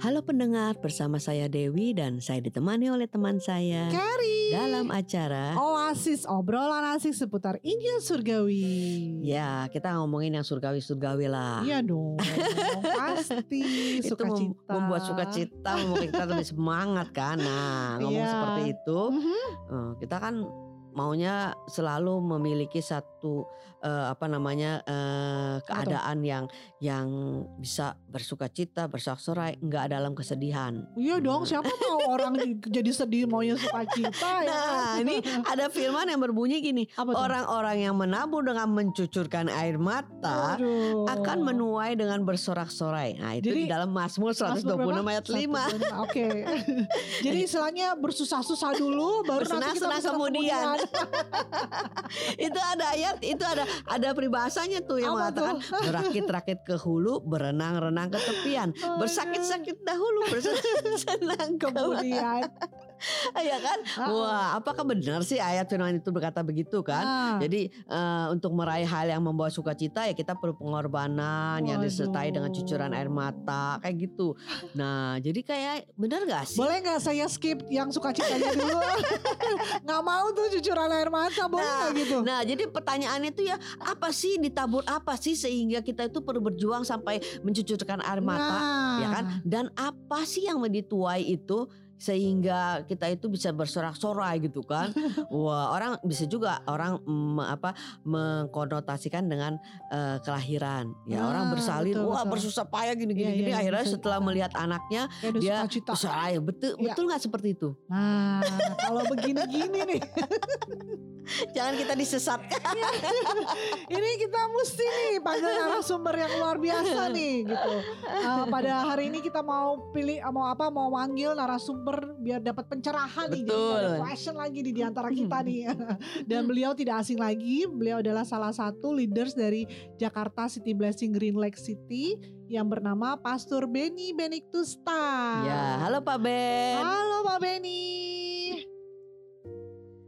Halo pendengar, bersama saya Dewi dan saya ditemani oleh teman saya Kari dalam acara Oasis obrolan asik seputar Injil Surgawi Ya, kita ngomongin yang surgawi-surgawi lah. Iya dong Pasti itu mem- Sukacita membuat sukacita, membuat kita lebih semangat kan. Nah, ngomong Iya. seperti itu, Mhm. eh, kita kan maunya selalu memiliki satu eh, apa namanya eh, keadaan yang yang bisa bersukacita, bersorak-sorai, enggak dalam kesedihan. Iya dong siapa mau orang di- jadi sedih maunya sukacita ya Nah, kan? ini ada firman yang berbunyi gini, orang-orang yang menabur dengan mencucurkan air mata Aduh. akan menuai dengan bersorak-sorai. Nah, itu Jadi, di dalam Mazmur 126 Mazmur berapa? ayat 5. 126, Oke Jadi istilahnya bersusah-susah dulu Baru nanti kita bersenang kemudian. itu ada ayat, itu ada ada peribahasanya tuh yang Apa mengatakan berakit-rakit ke hulu, berenang-renang ke tepian, Aduh. bersakit-sakit dahulu, bersenang-senang kemudian. Ya kan? Ah. Wah, apakah benar sih ayat firman itu berkata begitu kan? ah, Jadi eh, untuk meraih hal yang membawa sukacita ya kita perlu pengorbanan yang Waduh. disertai dengan cucuran air mata kayak gitu. Nah, jadi kayak benar gak sih? Boleh nggak saya skip yang sukacitanya dulu? nggak mau tuh cucuran air mata, boleh nggak gitu? Nah, jadi pertanyaannya itu ya apa sih ditabur apa sih sehingga kita itu perlu berjuang sampai mencucurkan air mata, Nah, ya kan? Dan apa sih yang dituai itu sehingga kita itu bisa bersorak-sorai gitu kan? Wah, orang bisa juga orang mm, apa mengkonotasikan dengan eh, kelahiran. Ya, Nah, orang bersalin, betul, wah betul. bersusah payah gini-gini Iya, gini. iya, Akhirnya bisa. setelah melihat anaknya ada dia bersorai. Betul, Iya. betul nggak seperti itu? Nah, kalau begini-gini nih, Jangan kita disesatkan. ini kita mesti nih panggil narasumber yang luar biasa nih gitu. Uh, pada hari ini kita mau pilih mau apa mau manggil narasumber biar dapat pencerahan nih. Jadi Betul. ada question lagi di di antara kita nih. Dan beliau tidak asing lagi, beliau adalah salah satu leaders dari Jakarta City Blessing Green Lake City yang bernama Pastor Benny Benedictusta. Ya, halo Pak Ben. Halo Pak Benny.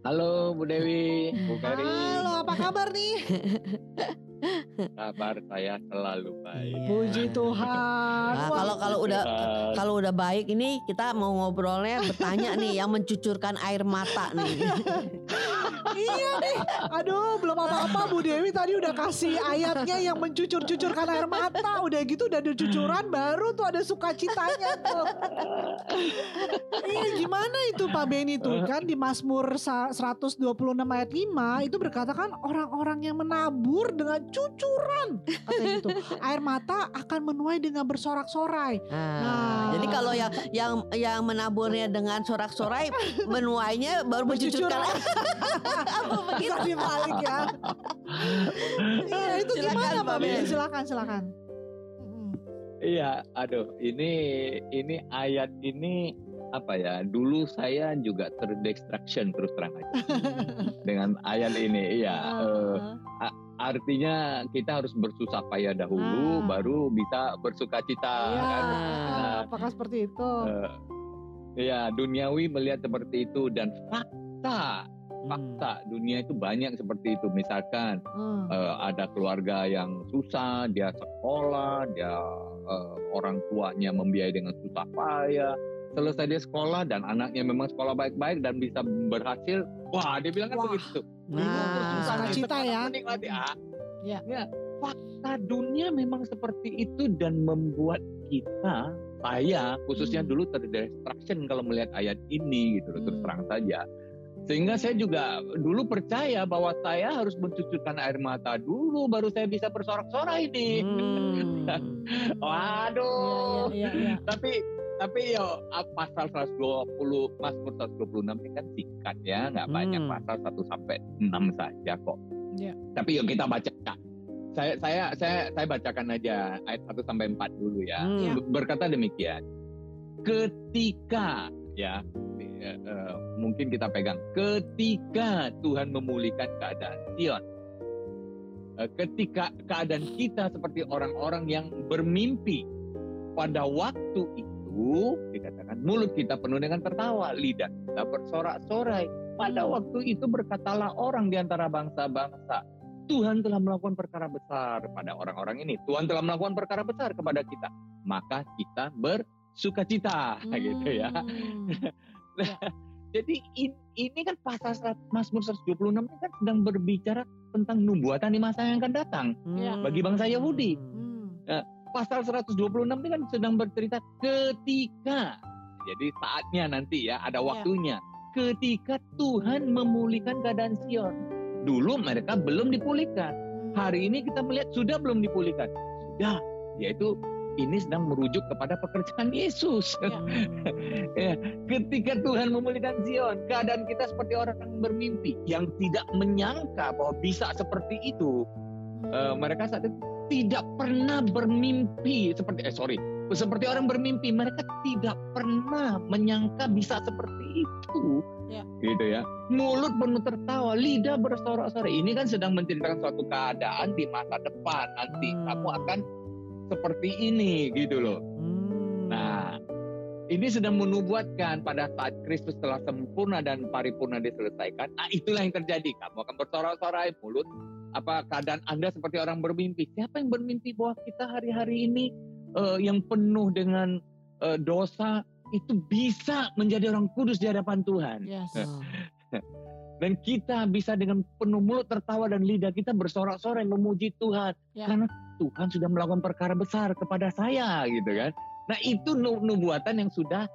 Halo Bu Dewi, Bu Kari. Halo, apa kabar nih? Kabar saya selalu baik. Iya. Puji Tuhan. Nah, kalau kalau udah Tuhan. kalau udah baik ini kita mau ngobrolnya bertanya nih yang mencucurkan air mata nih. iya nih. Aduh, belum apa-apa Bu Dewi tadi udah kasih ayatnya yang mencucur-cucurkan air mata. Udah gitu udah ada cucuran baru tuh ada sukacitanya tuh. Iya, gimana itu Pak Beni tuh kan di Mazmur sa- 126 ayat 5 itu berkata kan orang-orang yang menabur dengan cucuran katanya gitu. Air mata akan menuai dengan bersorak-sorai. Nah, Nah. jadi kalau yang yang yang menaburnya dengan sorak-sorai menuainya baru mencucurkan. Apa begitu? Bisa dibalik ya. iya, itu Silakan, gimana Pak? Ben. Silakan, silakan. Iya, aduh, ini ini ayat ini apa ya? Dulu saya juga terdistraction terus terang aja dengan ayat ini. Iya, eh, Ah, artinya kita harus bersusah payah dahulu, Ah. baru bisa bersuka cita. Iya, kan? ah, apakah seperti itu? Iya, duniawi melihat seperti itu dan fakta. Fakta dunia itu banyak seperti itu. Misalkan Hmm. eh, ada keluarga yang susah, dia sekolah, dia eh, orang tuanya membiayai dengan susah payah. Selesai dia sekolah dan anaknya memang sekolah baik-baik dan bisa berhasil, wah dia bilang kan Wah. begitu. Nah, Sukacita ya. Menikmati. Ah, Ya. ya. Fakta dunia memang seperti itu dan membuat kita saya khususnya Hmm. dulu terdistraction kalau melihat ayat ini gitu loh terus Hmm. terang saja. Sehingga saya juga dulu percaya bahwa saya harus mencucurkan air mata dulu baru saya bisa bersorak-sorai ini. Hmm. Waduh. Iya, iya, iya. Tapi tapi yo ah, pasal 120 Mazmur 126 ini kan singkat ya, nggak Hmm. banyak pasal 1 sampai 6 saja kok. Iya. Tapi yuk kita baca. Saya saya saya saya bacakan aja ayat 1 sampai 4 dulu ya. Hmm. Berkata demikian. Ketika ya eh, eh, mungkin kita pegang ketika Tuhan memulihkan keadaan Sion. Eh, ketika keadaan kita seperti orang-orang yang bermimpi pada waktu itu dikatakan mulut kita penuh dengan tertawa, lidah kita bersorak-sorai. Pada waktu itu berkatalah orang di antara bangsa-bangsa, Tuhan telah melakukan perkara besar pada orang-orang ini. Tuhan telah melakukan perkara besar kepada kita. Maka kita sukacita gitu ya. Hmm. Jadi in- ini kan pasal Mazmur 126 ini kan sedang berbicara tentang nubuatan di masa yang akan datang. Iya. Bagi bangsa Yahudi. Hmm. Pasal 126 ini kan sedang bercerita ketika jadi saatnya nanti ya ada waktunya ketika Tuhan memulihkan keadaan Sion. Dulu mereka belum dipulihkan. Hari ini kita melihat sudah belum dipulihkan. Sudah, yaitu ini sedang merujuk kepada pekerjaan Yesus. Ya. Ketika Tuhan memulihkan Zion, keadaan kita seperti orang yang bermimpi yang tidak menyangka bahwa bisa seperti itu. Eh, mereka saat itu tidak pernah bermimpi seperti eh sorry, seperti orang bermimpi. Mereka tidak pernah menyangka bisa seperti itu. Ya. Gitu ya. Mulut penuh tertawa, lidah bersorak-sorai. Ini kan sedang menceritakan suatu keadaan di masa depan nanti Hmm. kamu akan seperti ini gitu loh. Hmm. Nah, ini sedang menubuatkan pada saat Kristus telah sempurna dan paripurna diselesaikan. Nah, itulah yang terjadi. Kamu akan bersorak-sorai mulut apa keadaan Anda seperti orang bermimpi. Siapa yang bermimpi bahwa kita hari-hari ini eh, yang penuh dengan eh, dosa itu bisa menjadi orang kudus di hadapan Tuhan. Yes. Dan kita bisa dengan penuh mulut tertawa dan lidah kita bersorak-sorai memuji Tuhan. Ya. Karena Tuhan sudah melakukan perkara besar kepada saya gitu kan. Nah itu nu- nubuatan yang sudah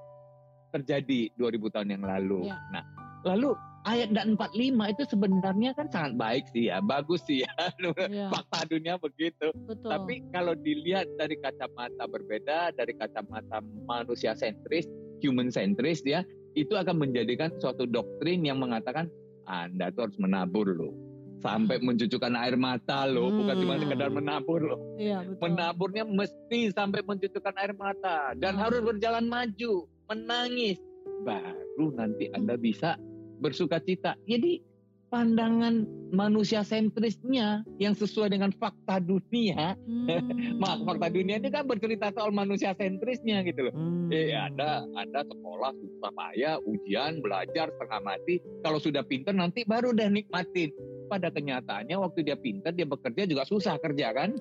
terjadi 2000 tahun yang lalu. Ya. Nah lalu ayat dan 45 itu sebenarnya kan sangat baik sih ya. Bagus sih ya. Ya, Fakta dunia begitu. betul. Tapi kalau dilihat dari kacamata berbeda, dari kacamata manusia sentris, human sentris ya, itu akan menjadikan suatu doktrin yang mengatakan Anda tuh harus menabur loh. Sampai mencucukkan air mata loh, bukan cuma Hmm. sekedar menabur loh. Iya, betul. Menaburnya mesti sampai mencucukkan air mata dan Hmm. harus berjalan maju, menangis. Baru nanti Anda bisa bersuka cita. Jadi pandangan manusia sentrisnya yang sesuai dengan fakta dunia Hmm. Mak, fakta dunia ini kan bercerita soal manusia sentrisnya gitu loh. Hmm. Eh, Anda, Anda sekolah susah payah, ujian, belajar setengah mati. Kalau sudah pinter nanti baru deh nikmatin. Pada kenyataannya waktu dia pinter, dia bekerja juga susah kerja kan.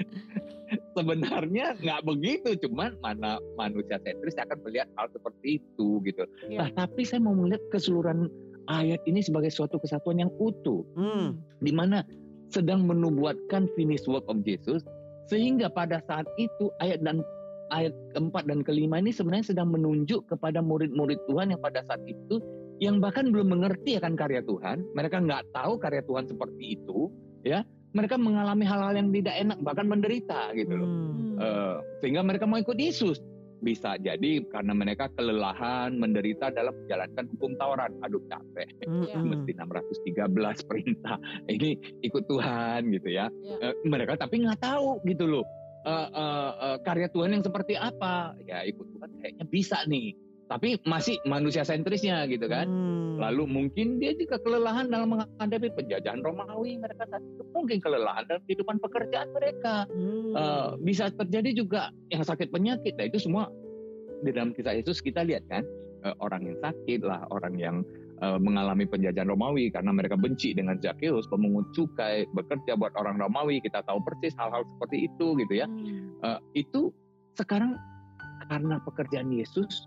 Sebenarnya nggak begitu, cuman mana manusia sentris akan melihat hal seperti itu gitu. Ya. Nah, tapi saya mau melihat keseluruhan ayat ini sebagai suatu kesatuan yang utuh Hmm. di mana sedang menubuatkan finish work of Jesus sehingga pada saat itu ayat dan ayat keempat dan kelima ini sebenarnya sedang menunjuk kepada murid-murid Tuhan yang pada saat itu yang bahkan belum mengerti akan karya Tuhan mereka nggak tahu karya Tuhan seperti itu ya mereka mengalami hal-hal yang tidak enak bahkan menderita gitu loh Hmm. Eh, sehingga mereka mau ikut Yesus bisa jadi karena mereka kelelahan menderita dalam menjalankan hukum Taurat aduh capek. Ya. mesti 613 perintah ini ikut Tuhan gitu ya. Ya. Eh, mereka tapi nggak tahu gitu loh eh, eh, eh, karya Tuhan yang seperti apa ya ikut Tuhan kayaknya bisa nih tapi masih manusia sentrisnya gitu kan. Hmm. Lalu mungkin dia juga kelelahan dalam menghadapi penjajahan Romawi mereka saat itu mungkin kelelahan dalam kehidupan pekerjaan mereka. Hmm. Eh, bisa terjadi juga yang sakit penyakit. Nah itu semua di dalam kisah Yesus kita lihat kan eh, orang yang sakit lah, orang yang eh, mengalami penjajahan Romawi karena mereka benci dengan Zakheus, pemungut cukai, bekerja buat orang Romawi. Kita tahu persis hal-hal seperti itu gitu ya. Hmm. Eh, itu sekarang karena pekerjaan Yesus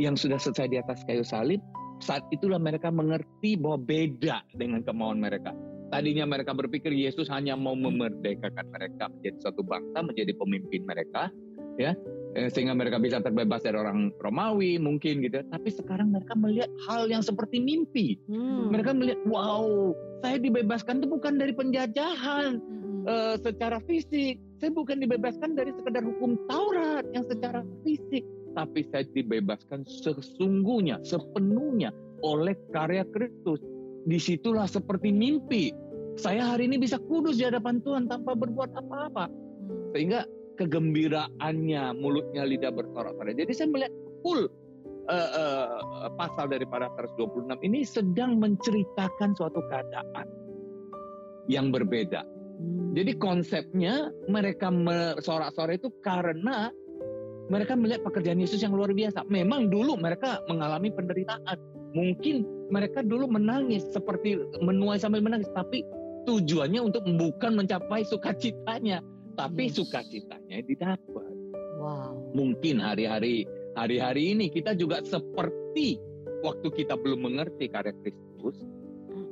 yang sudah selesai di atas kayu salib, saat itulah mereka mengerti bahwa beda dengan kemauan mereka. Tadinya mereka berpikir Yesus hanya mau memerdekakan mereka menjadi suatu bangsa, menjadi pemimpin mereka, ya, eh, sehingga mereka bisa terbebas dari orang Romawi mungkin gitu. Tapi sekarang mereka melihat hal yang seperti mimpi. Hmm. Mereka melihat, wow, saya dibebaskan itu bukan dari penjajahan, Hmm. eh, secara fisik. Saya bukan dibebaskan dari sekedar hukum Taurat yang secara fisik, tapi saya dibebaskan sesungguhnya, sepenuhnya oleh karya Kristus. Di situlah seperti mimpi. Saya hari ini bisa kudus di hadapan Tuhan tanpa berbuat apa-apa. Hmm. Sehingga kegembiraannya, mulutnya lidah bersorak-sorai. Jadi saya melihat full eh, eh, pasal daripada 126 ini sedang menceritakan suatu keadaan yang berbeda. Hmm. Jadi konsepnya mereka sorak-sorai itu karena mereka melihat pekerjaan Yesus yang luar biasa. Memang dulu mereka mengalami penderitaan. Mungkin mereka dulu menangis seperti menuai sambil menangis, tapi tujuannya untuk bukan mencapai sukacitanya, tapi Yes. sukacitanya didapat. Wow. Mungkin hari-hari hari-hari ini kita juga seperti waktu kita belum mengerti karya Kristus.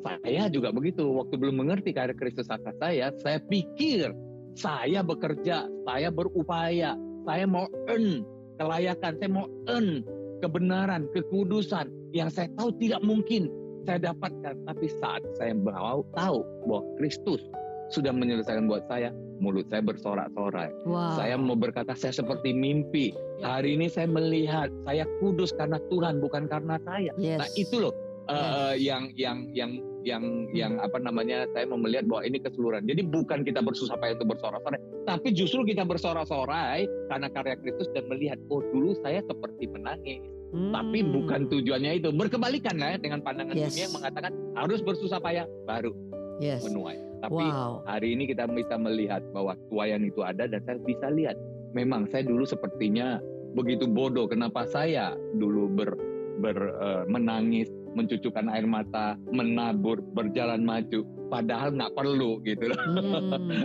Saya juga begitu. Waktu belum mengerti karya Kristus atas saya, saya pikir saya bekerja, saya berupaya, saya mau earn kelayakan, saya mau earn kebenaran, kekudusan yang saya tahu tidak mungkin saya dapatkan. Tapi saat saya mau tahu bahwa Kristus sudah menyelesaikan buat saya, mulut saya bersorak-sorai. Wow. Saya mau berkata saya seperti mimpi. Ya. Hari ini saya melihat saya kudus karena Tuhan bukan karena saya. Yes. Nah itu loh uh, yang yang yang yang yang apa namanya saya mau melihat bahwa ini keseluruhan. Jadi bukan kita bersusah payah untuk bersorak-sorai, tapi justru kita bersorak-sorai karena karya Kristus dan melihat oh dulu saya seperti menangis. Hmm. Tapi bukan tujuannya itu. Berkebalikan lah ya dengan pandangan Yes. dunia yang mengatakan harus bersusah payah baru Yes. menuai. Tapi Wow. hari ini kita bisa melihat bahwa tuayan itu ada dan saya bisa lihat memang saya dulu sepertinya begitu bodoh kenapa saya dulu ber, ber eh, menangis mencucurkan air mata menabur berjalan maju padahal nggak perlu gitu loh Hmm.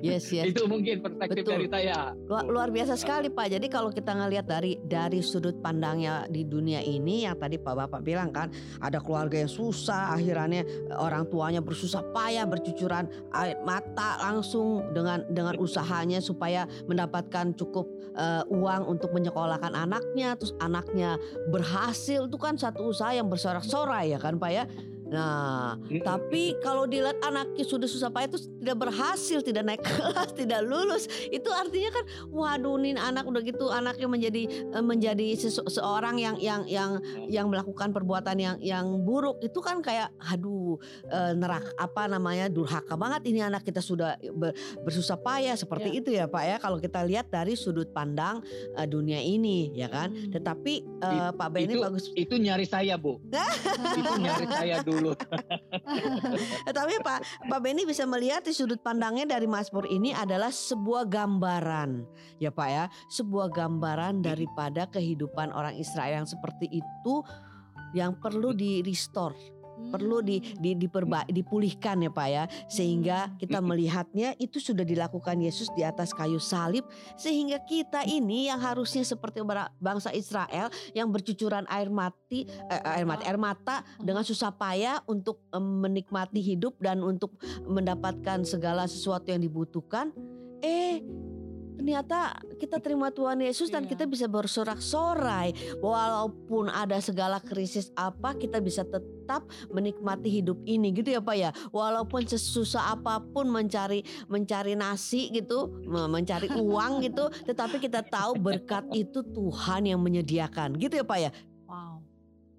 Yes, yes. itu mungkin perspektif Betul. dari saya Luar, luar biasa sekali Pak. Jadi kalau kita ngelihat dari dari sudut pandangnya di dunia ini yang tadi Pak Bapak bilang kan ada keluarga yang susah akhirnya orang tuanya bersusah payah bercucuran air mata langsung dengan dengan usahanya supaya mendapatkan cukup eh, uang untuk menyekolahkan anaknya terus anaknya berhasil itu kan satu usaha yang bersorak-sorai ya kan Pak ya. Nah, Mm-mm. tapi kalau dilihat anaknya sudah susah payah itu tidak berhasil, tidak naik kelas, tidak lulus, itu artinya kan, waduh, nih anak udah gitu, anaknya menjadi eh, menjadi seorang yang yang yang yang melakukan perbuatan yang yang buruk, itu kan kayak, aduh, eh, nerak apa namanya durhaka banget ini anak kita sudah ber- bersusah payah seperti itu ya Pak ya. Kalau kita lihat dari sudut pandang eh, dunia ini, ya kan. Hmm. Tetapi eh, Pak itu- bagus itu nyari saya bu itu nyari saya dulu Eh, Tapi Pak Pak Benny bisa melihat di sudut pandangnya dari Mazmur ini adalah sebuah gambaran, ya Pak ya, sebuah gambaran daripada kehidupan orang Israel yang seperti itu yang perlu di restore, perlu di, di diperba, dipulihkan ya Pak ya, sehingga kita melihatnya itu sudah dilakukan Yesus di atas kayu salib, sehingga kita ini yang harusnya seperti bangsa Israel yang bercucuran air mati, eh, air mati, air mata dengan susah payah untuk menikmati hidup dan untuk mendapatkan segala sesuatu yang dibutuhkan. Eh, ternyata kita terima Tuhan Yesus dan Iya. kita bisa bersorak-sorai. Walaupun ada segala krisis apa, kita bisa tetap menikmati hidup ini gitu ya Pak ya. Walaupun sesusah apa pun mencari mencari nasi gitu, me- mencari uang gitu, tetapi kita tahu berkat itu Tuhan yang menyediakan gitu ya Pak ya. Wow.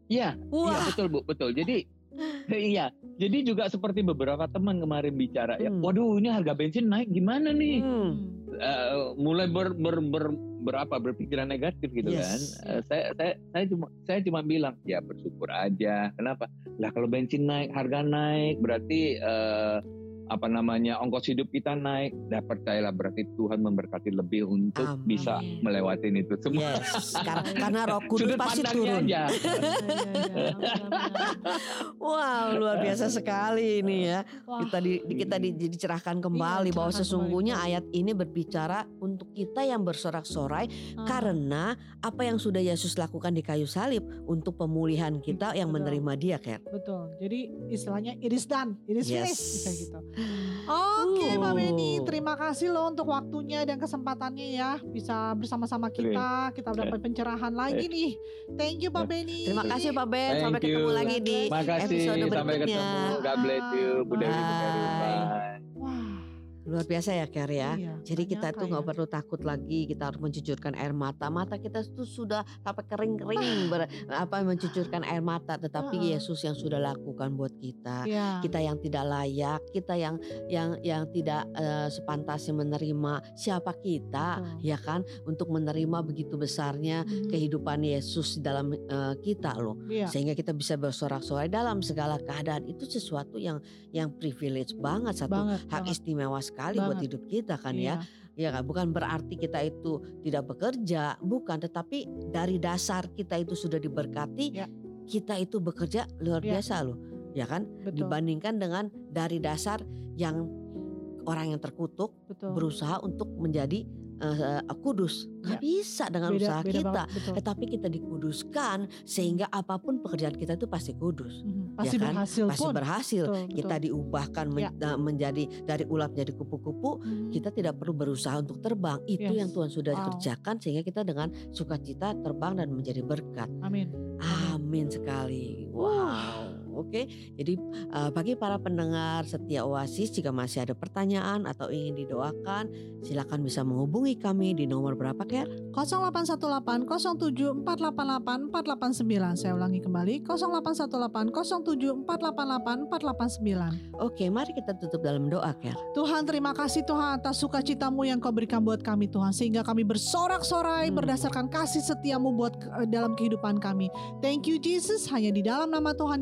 Iya Iya betul bu betul jadi iya jadi juga seperti beberapa teman kemarin bicara ya Hmm. waduh ini harga bensin naik gimana nih hmm, Eh, mulai ber, ber, ber, berapa? Berpikiran negatif gitu Yes. kan. Eh, saya saya saya cuma saya cuma bilang ya bersyukur aja. Kenapa? Lah kalau bensin naik harga naik berarti eh, apa namanya ongkos hidup kita naik dah percayalah berarti Tuhan memberkati lebih untuk Amin. bisa melewatin itu semua yes, karena, karena Roh Kudus sudut pasti turun. aja Wow, luar biasa sekali ini ya. Wah. Kita di, kita di- dicerahkan kembali Iya, bahwa sesungguhnya kembali. ayat ini berbicara untuk kita yang bersorak-sorai Ah. karena apa yang sudah Yesus lakukan di kayu salib untuk pemulihan kita yang Betul. menerima dia, Ker. Betul. Jadi istilahnya it is done, it is Yes. finished bisa gitu. Oke, Pak Benny, Uh. terima kasih loh untuk waktunya dan kesempatannya ya bisa bersama-sama kita. Kita dapat pencerahan lagi nih. Thank you Pak Benny. Terima kasih Pak Ben, sampai ketemu lagi di Makasih episode sampai berikutnya. ketemu. God bless you. Bu Dewi, Bu Dewi. Bye. Bye. Luar biasa ya, Ker ya. iya, Jadi kita nyangka tuh nggak ya. perlu takut lagi, kita harus mencucurkan air mata. Mata kita tuh sudah sampai kering-kering ber, apa mencucurkan air mata, tetapi Heeh. Yesus yang sudah lakukan buat kita. Iya. Kita yang tidak layak, kita yang yang yang tidak eh, sepantasnya menerima siapa kita, Betul. ya kan? Untuk menerima begitu besarnya Mhm. kehidupan Yesus di dalam eh, kita loh. Iya. Sehingga kita bisa bersorak-sorai dalam segala keadaan. Itu sesuatu yang yang privilege banget satu Banget, hak banget. istimewa sekali buat Banget. hidup kita kan ya. Iya. Ya kan, bukan berarti kita itu tidak bekerja, bukan, tetapi dari dasar kita itu sudah diberkati, Ya. kita itu bekerja luar Ya. biasa loh, ya kan? Betul. Dibandingkan dengan dari dasar yang orang yang terkutuk Betul. berusaha untuk menjadi eh, kudus. Nggak bisa dengan Beda, usaha beda kita. banget. Tetapi kita dikuduskan sehingga apa pun pekerjaan kita itu pasti kudus. Mhm, Pasti kan? berhasil Pasti pun. berhasil. Betul, Kita betul. diubahkan men- Ya. eh, menjadi dari ulat menjadi kupu-kupu. Mhm. Kita tidak perlu berusaha untuk terbang. Itu Yes. yang Tuhan sudah Wow. kerjakan sehingga kita dengan sukacita terbang dan menjadi berkat. Amin. Amin sekali. Wow. Oke. Jadi eh, bagi para pendengar setia Oasis jika masih ada pertanyaan atau ingin didoakan, silakan bisa menghubungi kami di nomor berapa, Ker? 0818 07 488 489. Saya ulangi kembali 0818 07 488 489. Oke, mari kita tutup dalam doa, Ker. Tuhan terima kasih Tuhan atas sukacitamu yang kau berikan buat kami Tuhan sehingga kami bersorak-sorai Hmm. berdasarkan kasih setiamu buat eh, dalam kehidupan kami. Thank you Jesus hanya di dalam nama Tuhan